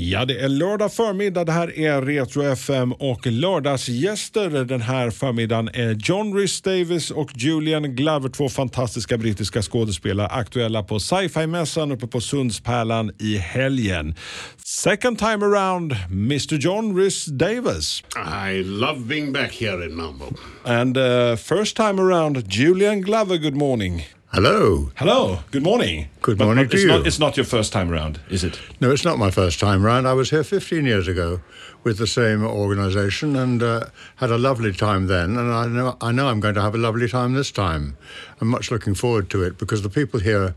Ja, det är lördag förmiddag. Det här är Retro FM och lördagsgäster den här förmiddagen är John Rhys Davis och Julian Glover, två fantastiska brittiska skådespelare aktuella på sci-fi-mässan uppe på Sundspärlan i helgen. Second time around, Mr John Rhys Davis. I love being back here in Malmo. And uh, first time around, Julian Glover, good morning. Hello. Hello, good morning. Good But- morning but to it's you. Not, it's not your first time around, is it? No, it's not my first time round. I was here 15 years ago with the same organisation and uh, had a lovely time then. And I know, I know I'm going to have a lovely time this time. I'm much looking forward to it because the people here,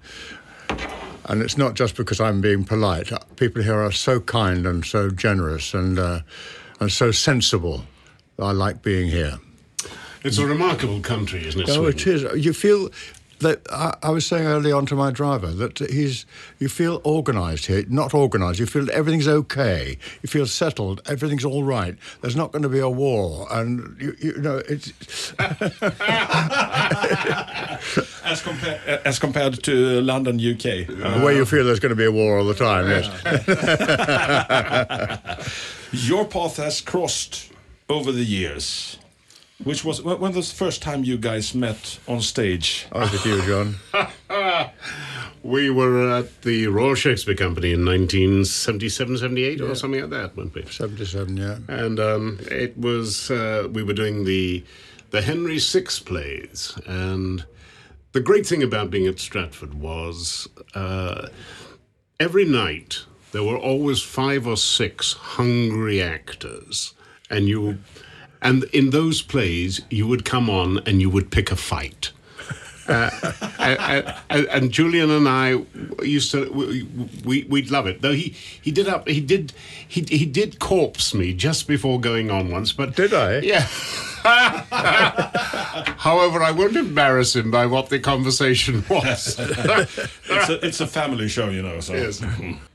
and it's not just because I'm being polite, uh, people here are so kind and so generous and, uh, and so sensible. I like being here. It's a remarkable country, isn't it? Oh, Sweden? it is. You feel that I, I was saying early on to my driver that he's. You feel organised here, not organised. You feel everything's okay. You feel settled. Everything's all right. There's not going to be a war, and you, you know it's. As, compa- as compared to London, UK. where you feel there's going to be a war all the time. Yes. Your path has crossed over the years. Which was when when was the first time you guys met on stage? I was with you, John. We were at the Royal Shakespeare Company in 1977, 78 or something like that, weren't we? Seventy-seven. Yeah. And um, it was, uh, we were doing the, the Henry VI plays. And the great thing about being at Stratford was uh, every night there were always five or six hungry actors. And you, and in those plays, you would come on and you would pick a fight. Uh, and, and, and Julian and I used to we, we we'd love it. Though he he did up he did he he did corpse me just before going on once. But Did I? Yeah. However, I won't embarrass him by what the conversation was. It's a, it's a family show, you know. So. Yes.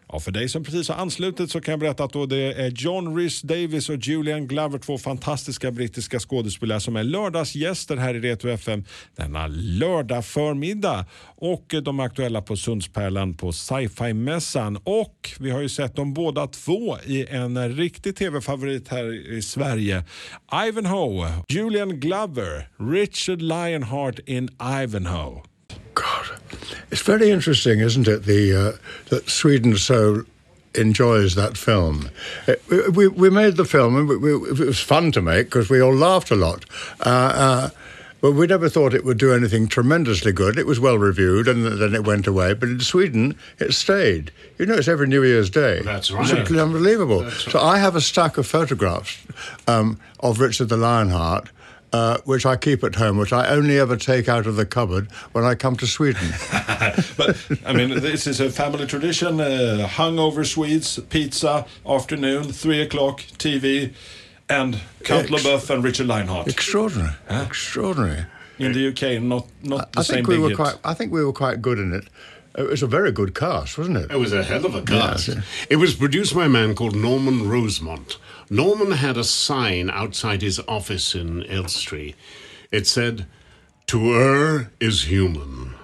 Ja, för dig som precis har anslutit så kan jag berätta att då det är John Rhys Davis och Julian Glover, två fantastiska brittiska skådespelare som är lördagsgäster här i Retro FM denna lördag förmiddag. Och de är aktuella på Sundspärlan på sci-fi-mässan. Och vi har ju sett dem båda två i en riktig tv-favorit här i Sverige. Ivanhoe, Julian Glover, Richard Lionheart in Ivanhoe. God, it's very interesting, isn't it? The uh, that Sweden so enjoys that film. It, we, we we made the film, and we, we, it was fun to make because we all laughed a lot. Uh, uh, but we never thought it would do anything tremendously good. It was well reviewed, and then it went away. But in Sweden, it stayed. You know, it's every New Year's Day. That's It's right. simply unbelievable. That's right. So I have a stack of photographs um, of Richard the Lionheart. Uh, which I keep at home, which I only ever take out of the cupboard when I come to Sweden. but I mean, this is a family tradition. Uh, hungover Swedes, pizza, afternoon, three o'clock, TV, and Count Ex- LaBeouf and Richard Lionheart. Extraordinary, extraordinary. In the UK, not not the I same think we were quite. I think we were quite good in it. It was a very good cast, wasn't it? It was a hell of a cast. Yeah. It was produced by a man called Norman Rosemont. Norman had a sign outside his office in Elstree. It said, To err is human.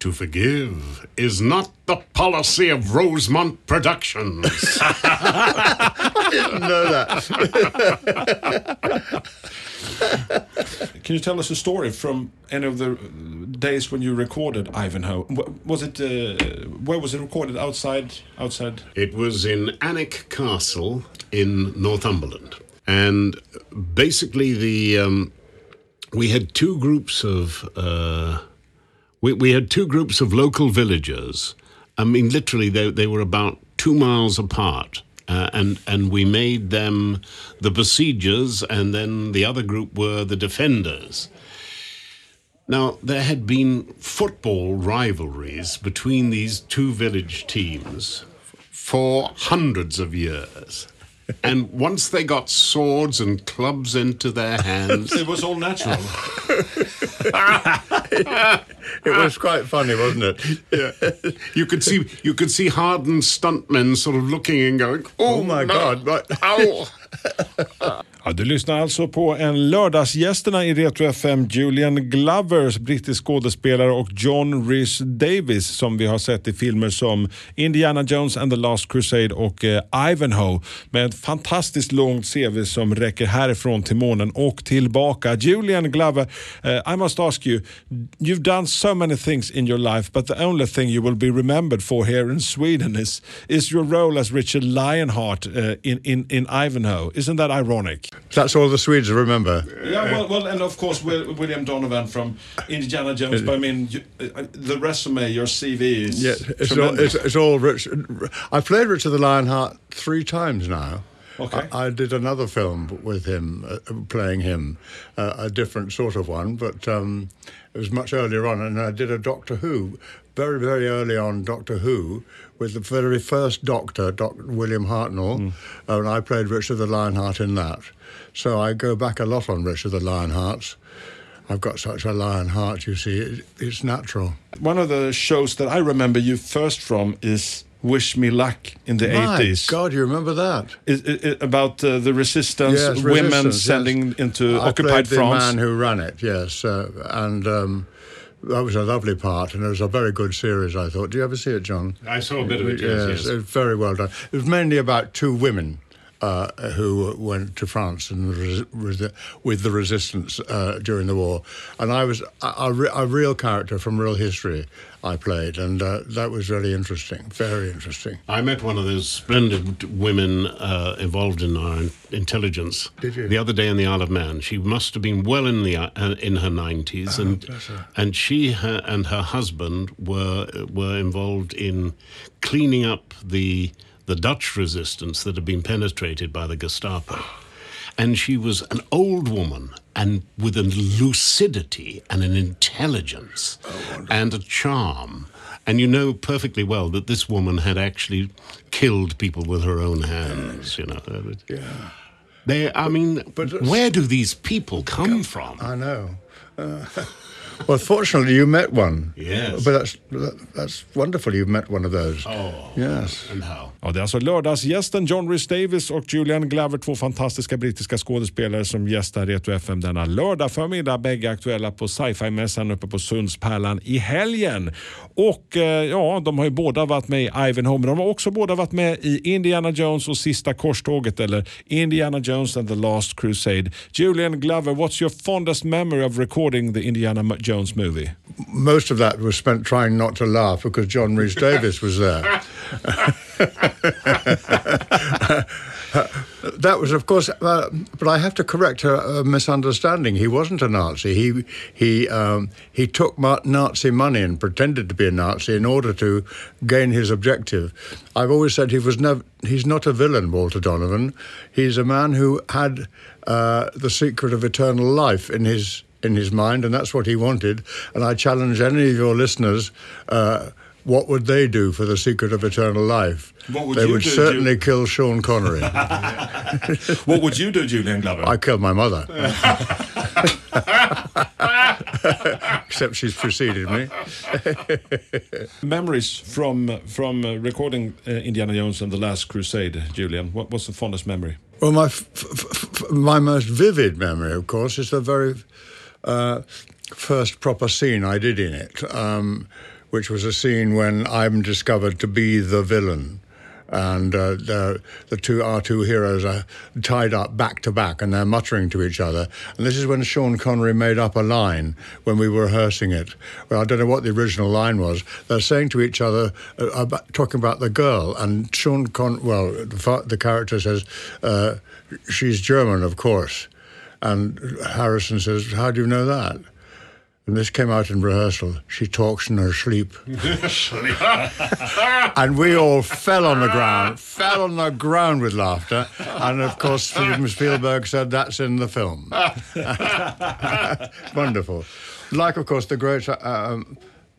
To forgive is not the policy of Rosemont Productions. I didn't know that. Can you tell us a story from any of the days when you recorded Ivanhoe? Was it uh, where was it recorded? Outside, outside. It was in Alnwick Castle in Northumberland, and basically the um, we had two groups of uh, we we had two groups of local villagers. I mean, literally, they they were about two miles apart. Uh, and and we made them the besiegers, and then the other group were the defenders. Now, there had been football rivalries between these two village teams for hundreds of years. And once they got swords and clubs into their hands, It was all natural. It was quite funny, wasn't it? Yeah. you could see you could see hardened stuntmen sort of looking and going, "Oh, Oh my no, God! But Ow. Ja, du lyssnar alltså på en lördagsgästerna i Retro FM, Julian Glovers, brittisk skådespelare och John Rhys Davis som vi har sett i filmer som Indiana Jones and the Last Crusade och eh, Ivanhoe med ett fantastiskt långt CV som räcker härifrån till månen och tillbaka. Julian Glover, uh, I must ask you, you've done so many things in your life but the only thing you will be remembered for here in Sweden is, is your role as Richard Lionheart uh, in, in, in Ivanhoe. Isn't that ironic? That's all the Swedes remember. Yeah, well, well, and of course William Donovan from Indiana Jones. But I mean, you, uh, the resume, your CV is Yeah, it's all, it's, it's all Rich. I've played Richard the Lionheart three times now. Okay. I, I did another film with him, uh, playing him, uh, a different sort of one, but um, it was much earlier on. And I did a Doctor Who, very, very early on, Doctor Who, with the very first Doctor, Dr. William Hartnell, uh, and I played Richard the Lionheart in that. So I go back a lot on Richard the Lionheart. I've got such a lion heart, you see, it, it's natural. One of the shows that I remember you first from is Wish Me Luck in the My 80s. God, you remember that? Is, is, is about uh, the resistance, Yes, women resistance, yes. sending into I occupied played the France. man who ran it, yes, uh, and um, that was a lovely part, and it was a very good series. I thought. Do you ever see it, John? I saw a bit of it, yes, yes. it was very well done. It was mainly about two women. Uh, who went to France and res- res- with the resistance uh, during the war, and I was a, a, re- a real character from real history. I played, and uh, that was really interesting, very interesting. I met one of those splendid women uh, involved in our intelligence Did you? the other day in the Isle of Man. She must have been well in the uh, in her nineties, and Oh, bless her. and she her, and her husband were were involved in cleaning up the the Dutch resistance that had been penetrated by the Gestapo. And she was an old woman and with a lucidity and an intelligence and a charm. And you know perfectly well that this woman had actually killed people with her own hands, you know. Yeah, They, I mean, But- uh, where do these people come from? I know. Uh, well, fortunately, you met one. Yes. but that's that's wonderful. You've met one of those. Oh, Yes. and how? Ja, det är alltså lördagsgästen John Rhys Davis och Julian Glover, två fantastiska brittiska skådespelare som gästar Retro FM denna lördag förmiddag. Bägge aktuella på sci-fi-mässan uppe på Sundspärlan i helgen. Och eh, ja, de har ju båda varit med i Ivanhoe, men de har också båda varit med i Indiana Jones och Sista korståget eller Indiana Jones and the Last Crusade. Julian Glover, what's your fondest memory of recording the Indiana Jones movie? Most of that was spent trying not to laugh because John Rhys Davies was there. that was, of course, uh, but I have to correct a, a misunderstanding. He wasn't a Nazi. He he um, he took Nazi money and pretended to be a Nazi in order to gain his objective. I've always said he was never. He's not a villain, Walter Donovan. He's a man who had uh, the secret of eternal life in his in his mind, and that's what he wanted. And I challenge any of your listeners. Uh, what would they do for the secret of eternal life? What would they you would do, certainly kill Sean Connery. What would you do, Julian Glover? I killed my mother. Except she's preceded me. Memories from from uh, recording uh, Indiana Jones and the Last Crusade, Julian. What, what's the fondest memory? Well, my f- f- f- my most vivid memory, of course, is the very uh, first proper scene I did in it, um, which was a scene when I'm discovered to be the villain. And uh, the, the two our two heroes are tied up back to back, and they're muttering to each other. And this is when Sean Connery made up a line when we were rehearsing it. Well, I don't know what the original line was. They're saying to each other, uh, about, talking about the girl, and Sean Con. Well, the, the character says, uh, "She's German, of course." And Harrison says, How do you know that? And this came out in rehearsal. She talks in her sleep. and we all fell on the ground, fell on the ground with laughter. And of course, Steven Spielberg said that's in the film. Wonderful. Like, of course, the great uh, um,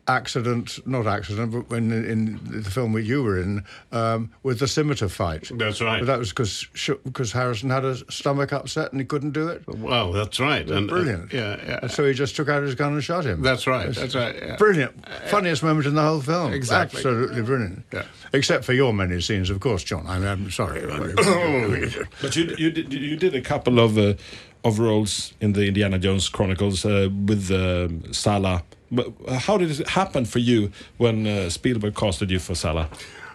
accident, not accident, but when in, in the film that you were in, um, with the scimitar fight. That's right. But that was because because Harrison had a stomach upset and he couldn't do it. Well, that's right. And, uh, Brilliant. yeah, yeah. And so he just took out his gun and shot him. That's right. That's right. yeah. Brilliant. Funniest moment in the whole film. Exactly. Absolutely brilliant. Yeah. Except for your many scenes, of course, John. I'm, I'm sorry. But you you did, you did a couple of uh, of roles in the Indiana Jones Chronicles uh, with uh, Sallah. But how did it happen for you when uh, Spielberg casted you for Sallah?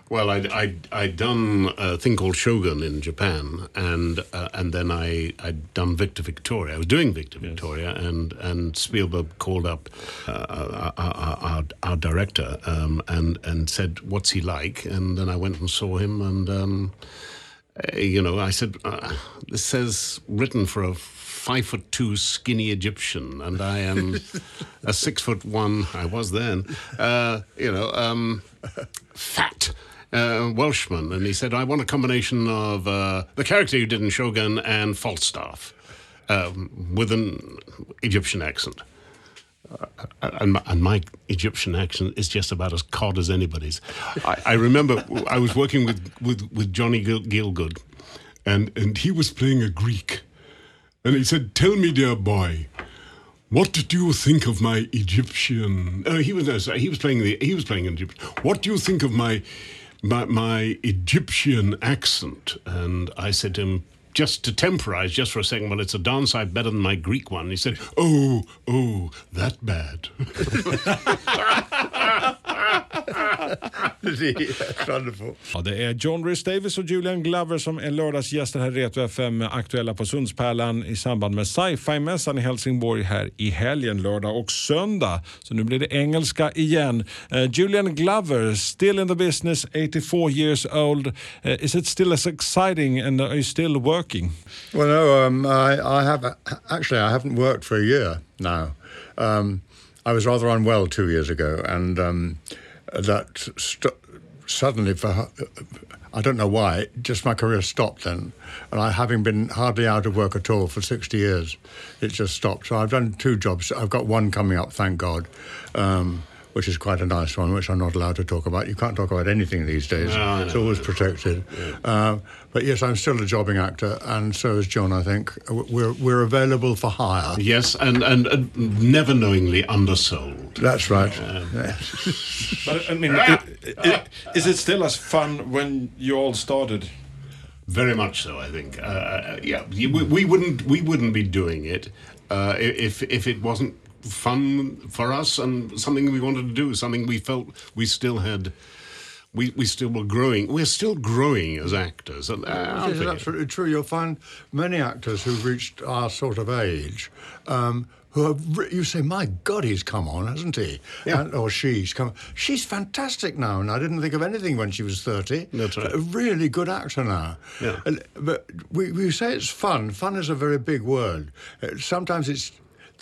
Well, I'd, I'd, I'd done a thing called Shogun in Japan, and uh, and then I, I'd done Victor Victoria. I was doing Victor Victoria, and, and Spielberg called up uh, our, our, our, our director um, and, and said, What's he like? And then I went and saw him, and, um, uh, you know, I said, uh, This says written for a five foot two skinny Egyptian, and I am a six foot one, I was then, uh, you know, um, fat uh, Welshman, and he said, "I want a combination of uh, the character you did in Shogun and Falstaff, um, with an Egyptian accent." Uh, and, my, and my Egyptian accent is just about as cod as anybody's. I, I remember I was working with, with, with Johnny Gil- Gielgud, and, and he was playing a Greek. And he said, Tell me, dear boy, what do you think of my Egyptian? Uh, he was no, sorry, he was playing the he was playing an Egyptian. What do you think of my my, my Egyptian accent? And I said to him, just to temporize, just for a second, well, it's a darn sight better than my Greek one. He said, "Oh, oh, that bad." Ja, det är John Rhys Davis och Julian Glover som är lördagsgäster här i Retro FM, aktuella på Sundspärlan i samband med sci-fi-mässan i Helsingborg här i helgen, lördag och söndag. Så nu blir det engelska igen. Eh, Julian Glover, still in the business, 84 years old. Eh, is it still as exciting and are you still working? Well, no, um, I, I have actually I haven't worked for a year now. Um, I was rather unwell two years ago, and um, that st- suddenly, for I don't know why, just my career stopped then. And I, having been hardly out of work at all for 60 years, it just stopped. So I've done two jobs. I've got one coming up, thank God. Um, which is quite a nice one, which I'm not allowed to talk about. You can't talk about anything these days. No, it's know. always protected. Uh, but yes, I'm still a jobbing actor, and so is John. I think we're we're available for hire. yes, and, and and never knowingly undersold. That's right. But I mean, i- i- is it still as fun when you all started? Very much so, I think. Uh, Uh, yeah, we, we wouldn't we wouldn't be doing it uh, if if it wasn't fun for us and something we wanted to do, something we felt we still had. We, we still were growing. We're still growing as actors. Uh, is absolutely true. You'll find many actors who've reached our sort of age um, who have. You say, "My God, he's come on, hasn't he?" Yeah. And- or she's come. She's fantastic now, and I didn't think of anything when she was thirty. That's right. A really good actor now. Yeah. And- but we, we say it's fun. Fun is a very big word. Sometimes it's.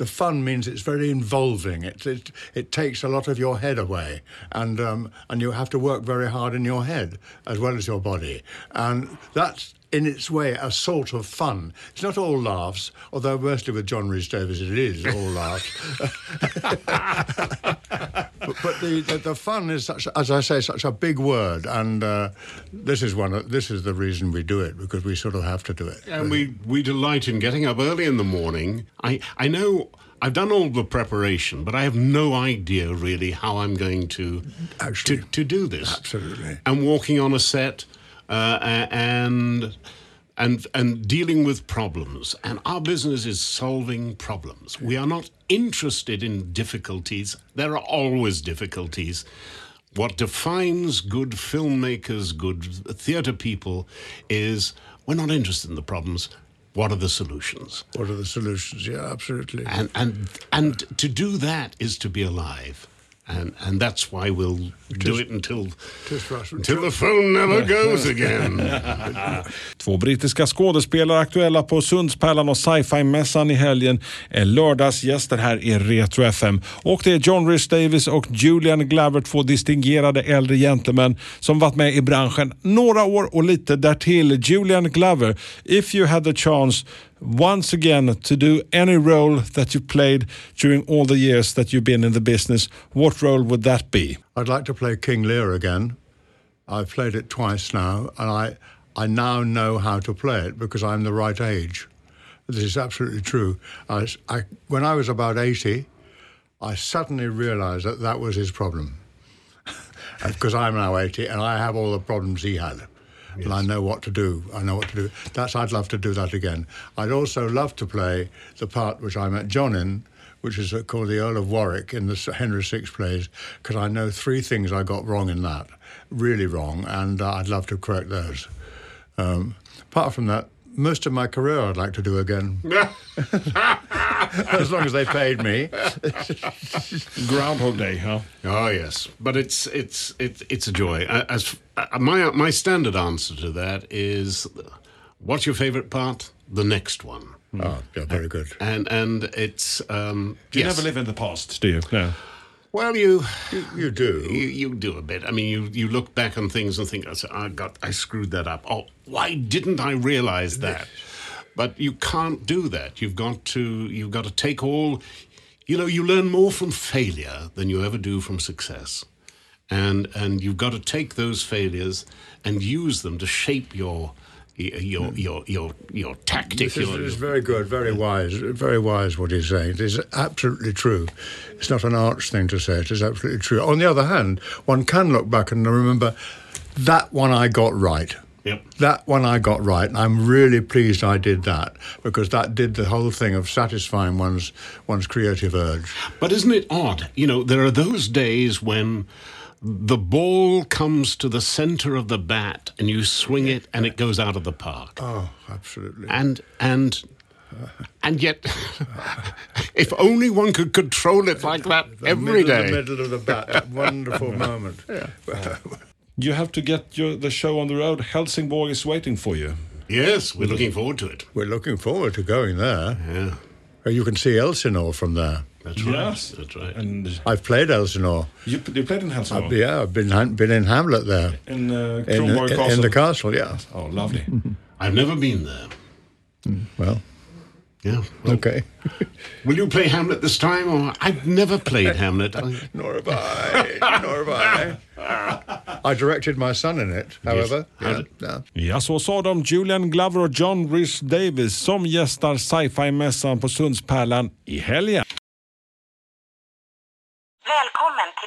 The fun means it's very involving. It, it it takes a lot of your head away, and um, and you have to work very hard in your head as well as your body, and that's in its way a sort of fun. It's not all laughs, although mostly with John Rhys-Davies it is all laughs. but, but the, the the fun is such, as I say, such a big word, and uh, this is one. Of, this is the reason we do it because we sort of have to do it. And we, we delight in getting up early in the morning. I, I know I've done all the preparation, but I have no idea really how I'm going to Actually, to, to do this. absolutely. And walking on a set uh, and and and dealing with problems. And our business is solving problems. We are not interested in difficulties. There are always difficulties. What defines good filmmakers, good theatre people, is we're not interested in the problems. What are the solutions? What are the solutions? Yeah, absolutely. And and and to do that is to be alive. And and that's why we'll do it until until the phone never goes again. Två brittiska skådespelare aktuella på Sundspärlan och sci-fi-mässan i helgen är lördagsgäster här i Retro FM. Och det är John Rhys Davis och Julian Glover, två distingerade äldre gentlemän som varit med i branschen några år och lite därtill. Julian Glover, if you had the chance once again to do any role that you played during all the years that you've been in the business, what role would that be? I'd like to play King Lear again. I've played it twice now, and I, I now know how to play it because I'm the right age. This is absolutely true. I, I, when I was about 80, I suddenly realized that that was his problem. because I'm now 80 and I have all the problems he had. Yes. And I know what to do. I know what to do. That's I'd love to do that again. I'd also love to play the part which I met John in, which is called the Earl of Warwick in the Henry VI plays, because I know three things I got wrong in that, really wrong, and uh, I'd love to correct those. Um, apart from that, most of my career I'd like to do again. as long as they paid me. Groundhog Day, huh? Oh yes, but it's it's it's it's a joy. As uh, my my standard answer to that is, what's your favorite part? The next one. Oh, yeah, very good. And and it's um, Do you yes. never live in the past, do you? No. Well, you, you, you do you, you do a bit. I mean, you you look back on things and think, I got I screwed that up. Oh, why didn't I realize that? But you can't do that. You've got to you've got to take all. You know, you learn more from failure than you ever do from success, and and you've got to take those failures and use them to shape your your hmm. your your your tactic. This is, your, is very good, very wise, very wise. What he's saying it is absolutely true. It's not an arch thing to say. It is absolutely true. On the other hand, one can look back and remember that one I got right. Yep. That one I got right, and I'm really pleased I did that because that did the whole thing of satisfying one's one's creative urge. But isn't it odd? You know, there are those days when the ball comes to the center of the bat and you swing it and it goes out of the park. Oh, absolutely. And and and yet, if only one could control it like that the every middle, day. The middle of the bat, that wonderful moment. Yeah. you have to get your, the show on the road. Helsingborg is waiting for you. Yes, we're looking forward to it. We're looking forward to going there. Yeah. Oh, you can see Elsinore from there. That's right. Yes. That's right. And I've played Elsinore. You, you played in Helsingborg? I've, yeah, I've been been in Hamlet there. In uh, in, Castle? In the castle, yeah. Oh, lovely. I've never been there. Mm, well. Yeah. Well, okay. will you play Hamlet this time? Or I've never played Hamlet. Nor have I. Nor have I. I directed my son in it, however. Yes. Ja. ja, så sa de Julian Glover och John Rhys-Davies som gästar sci-fi-mässan på Sundspärlan i helgen.